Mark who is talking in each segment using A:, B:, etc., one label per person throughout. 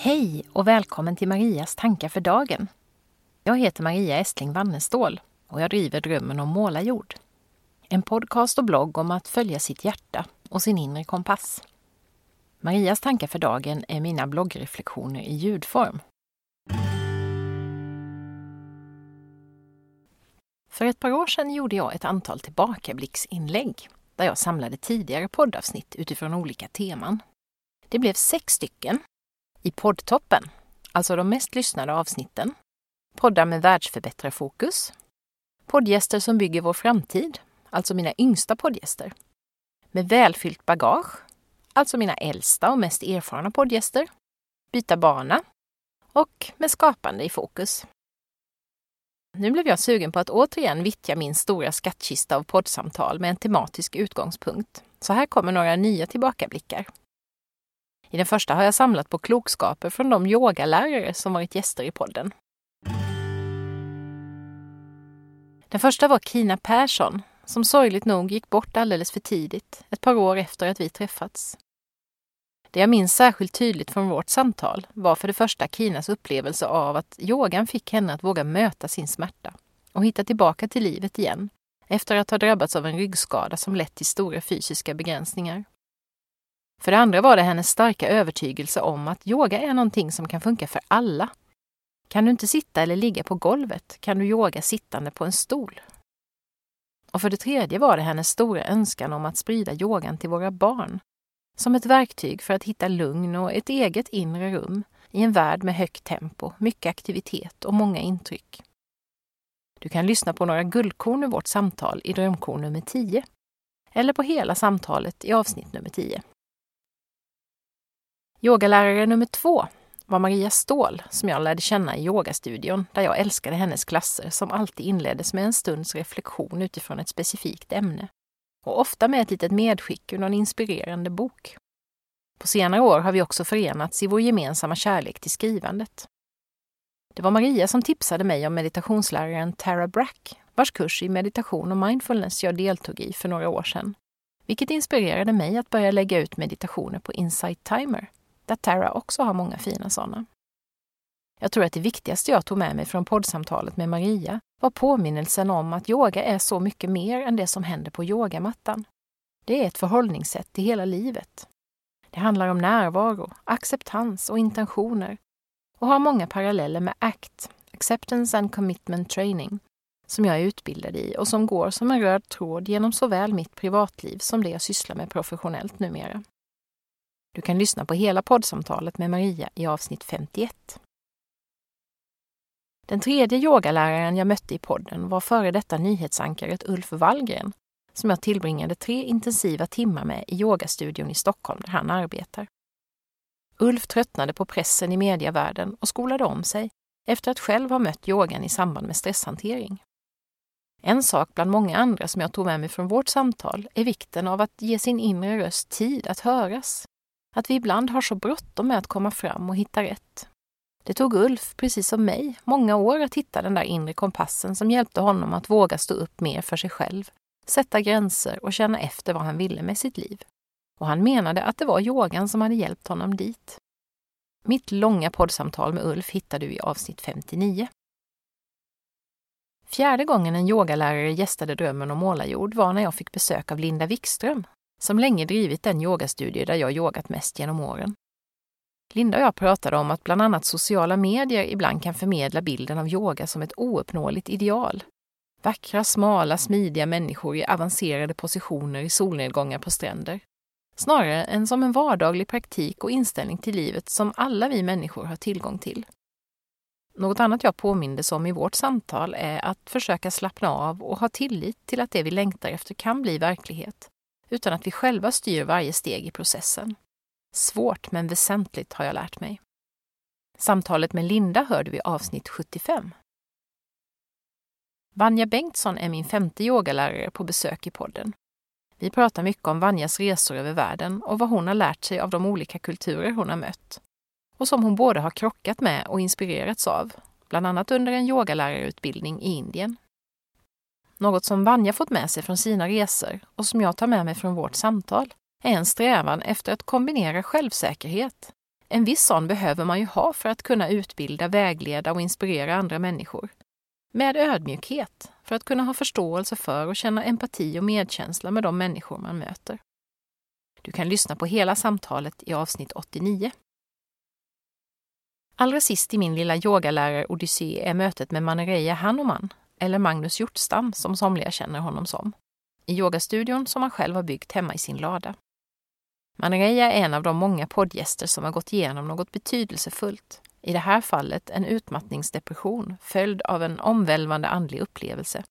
A: Hej och välkommen till Marias tankar för dagen. Jag heter Maria Estling Wannestål och jag driver Drömmen om målarjord. En podcast och blogg om att följa sitt hjärta och sin inre kompass. Marias tankar för dagen är mina bloggreflektioner i ljudform. För ett par år sedan gjorde jag ett antal tillbakablicksinlägg där jag samlade tidigare poddavsnitt utifrån olika teman. Det blev sex stycken i poddtoppen, alltså de mest lyssnade avsnitten. Poddar med världsförbättrarfokus. Poddgäster som bygger vår framtid, alltså mina yngsta poddgäster. Med välfyllt bagage, alltså mina äldsta och mest erfarna poddgäster. Byta bana. Och med skapande i fokus. Nu blev jag sugen på att återigen vittja min stora skattkista av poddsamtal med en tematisk utgångspunkt. Så här kommer några nya tillbakablickar. I den första har jag samlat på klokskaper från de yogalärare som varit gäster i podden. Den första var Kina Persson, som sorgligt nog gick bort alldeles för tidigt, ett par år efter att vi träffats. Det jag minns särskilt tydligt från vårt samtal var för det första Kinas upplevelse av att yogan fick henne att våga möta sin smärta och hitta tillbaka till livet igen efter att ha drabbats av en ryggskada som lett till stora fysiska begränsningar. För det andra var det hennes starka övertygelse om att yoga är någonting som kan funka för alla. Kan du inte sitta eller ligga på golvet kan du yoga sittande på en stol. Och för det tredje var det hennes stora önskan om att sprida yogan till våra barn. Som ett verktyg för att hitta lugn och ett eget inre rum i en värld med högt tempo, mycket aktivitet och många intryck. Du kan lyssna på några guldkorn ur vårt samtal i drömkorn nummer 10 eller på hela samtalet i avsnitt nummer 10. Yogalärare nummer två var Maria Ståhl som jag lärde känna i yogastudion där jag älskade hennes klasser som alltid inleddes med en stunds reflektion utifrån ett specifikt ämne. Och ofta med ett litet medskick ur någon inspirerande bok. På senare år har vi också förenats i vår gemensamma kärlek till skrivandet. Det var Maria som tipsade mig om meditationsläraren Tara Brack vars kurs i meditation och mindfulness jag deltog i för några år sedan. Vilket inspirerade mig att börja lägga ut meditationer på Insight Timer där Tara också har många fina sådana. Jag tror att det viktigaste jag tog med mig från poddsamtalet med Maria var påminnelsen om att yoga är så mycket mer än det som händer på yogamattan. Det är ett förhållningssätt till hela livet. Det handlar om närvaro, acceptans och intentioner och har många paralleller med ACT, Acceptance and Commitment Training, som jag är utbildad i och som går som en röd tråd genom såväl mitt privatliv som det jag sysslar med professionellt numera. Du kan lyssna på hela poddsamtalet med Maria i avsnitt 51. Den tredje yogaläraren jag mötte i podden var före detta nyhetsankaret Ulf Wallgren som jag tillbringade tre intensiva timmar med i yogastudion i Stockholm där han arbetar. Ulf tröttnade på pressen i medievärlden och skolade om sig efter att själv ha mött yogan i samband med stresshantering. En sak bland många andra som jag tog med mig från vårt samtal är vikten av att ge sin inre röst tid att höras att vi ibland har så bråttom med att komma fram och hitta rätt. Det tog Ulf, precis som mig, många år att hitta den där inre kompassen som hjälpte honom att våga stå upp mer för sig själv, sätta gränser och känna efter vad han ville med sitt liv. Och han menade att det var yogan som hade hjälpt honom dit. Mitt långa poddsamtal med Ulf hittar du i avsnitt 59. Fjärde gången en yogalärare gästade Drömmen om målarjord var när jag fick besök av Linda Wikström som länge drivit den yogastudie där jag yogat mest genom åren. Linda och jag pratade om att bland annat sociala medier ibland kan förmedla bilden av yoga som ett ouppnåeligt ideal. Vackra, smala, smidiga människor i avancerade positioner i solnedgångar på stränder. Snarare än som en vardaglig praktik och inställning till livet som alla vi människor har tillgång till. Något annat jag påmindes om i vårt samtal är att försöka slappna av och ha tillit till att det vi längtar efter kan bli verklighet utan att vi själva styr varje steg i processen. Svårt men väsentligt har jag lärt mig. Samtalet med Linda hörde vi avsnitt 75. Vanja Bengtsson är min femte yogalärare på besök i podden. Vi pratar mycket om Vanjas resor över världen och vad hon har lärt sig av de olika kulturer hon har mött. Och som hon både har krockat med och inspirerats av, bland annat under en yogalärarutbildning i Indien. Något som Vanja fått med sig från sina resor och som jag tar med mig från vårt samtal är en strävan efter att kombinera självsäkerhet, En viss sån behöver man ju ha för att kunna utbilda, vägleda och inspirera andra människor. Med ödmjukhet, för att kunna ha förståelse för och känna empati och medkänsla med de människor man möter. Du kan lyssna på hela samtalet i avsnitt 89. Allra sist i min lilla yogalärar-odyssé är mötet med Manereya Hanuman, eller Magnus Hjortstam som somliga känner honom som, i yogastudion som han själv har byggt hemma i sin lada. Manereja är en av de många poddgäster som har gått igenom något betydelsefullt, i det här fallet en utmattningsdepression följd av en omvälvande andlig upplevelse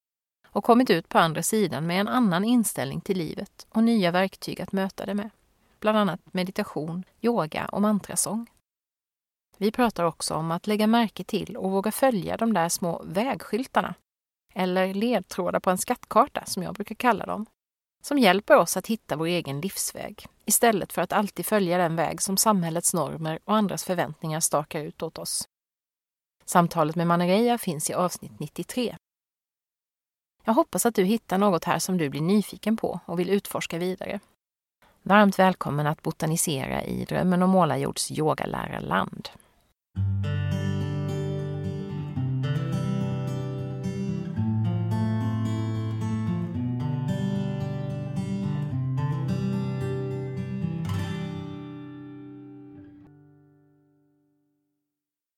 A: och kommit ut på andra sidan med en annan inställning till livet och nya verktyg att möta det med. Bland annat meditation, yoga och mantrasång. Vi pratar också om att lägga märke till och våga följa de där små vägskyltarna, eller ledtrådar på en skattkarta som jag brukar kalla dem, som hjälper oss att hitta vår egen livsväg istället för att alltid följa den väg som samhällets normer och andras förväntningar stakar ut åt oss. Samtalet med Manereja finns i avsnitt 93. Jag hoppas att du hittar något här som du blir nyfiken på och vill utforska vidare. Varmt välkommen att botanisera i Drömmen om Målarjords yogalärarland.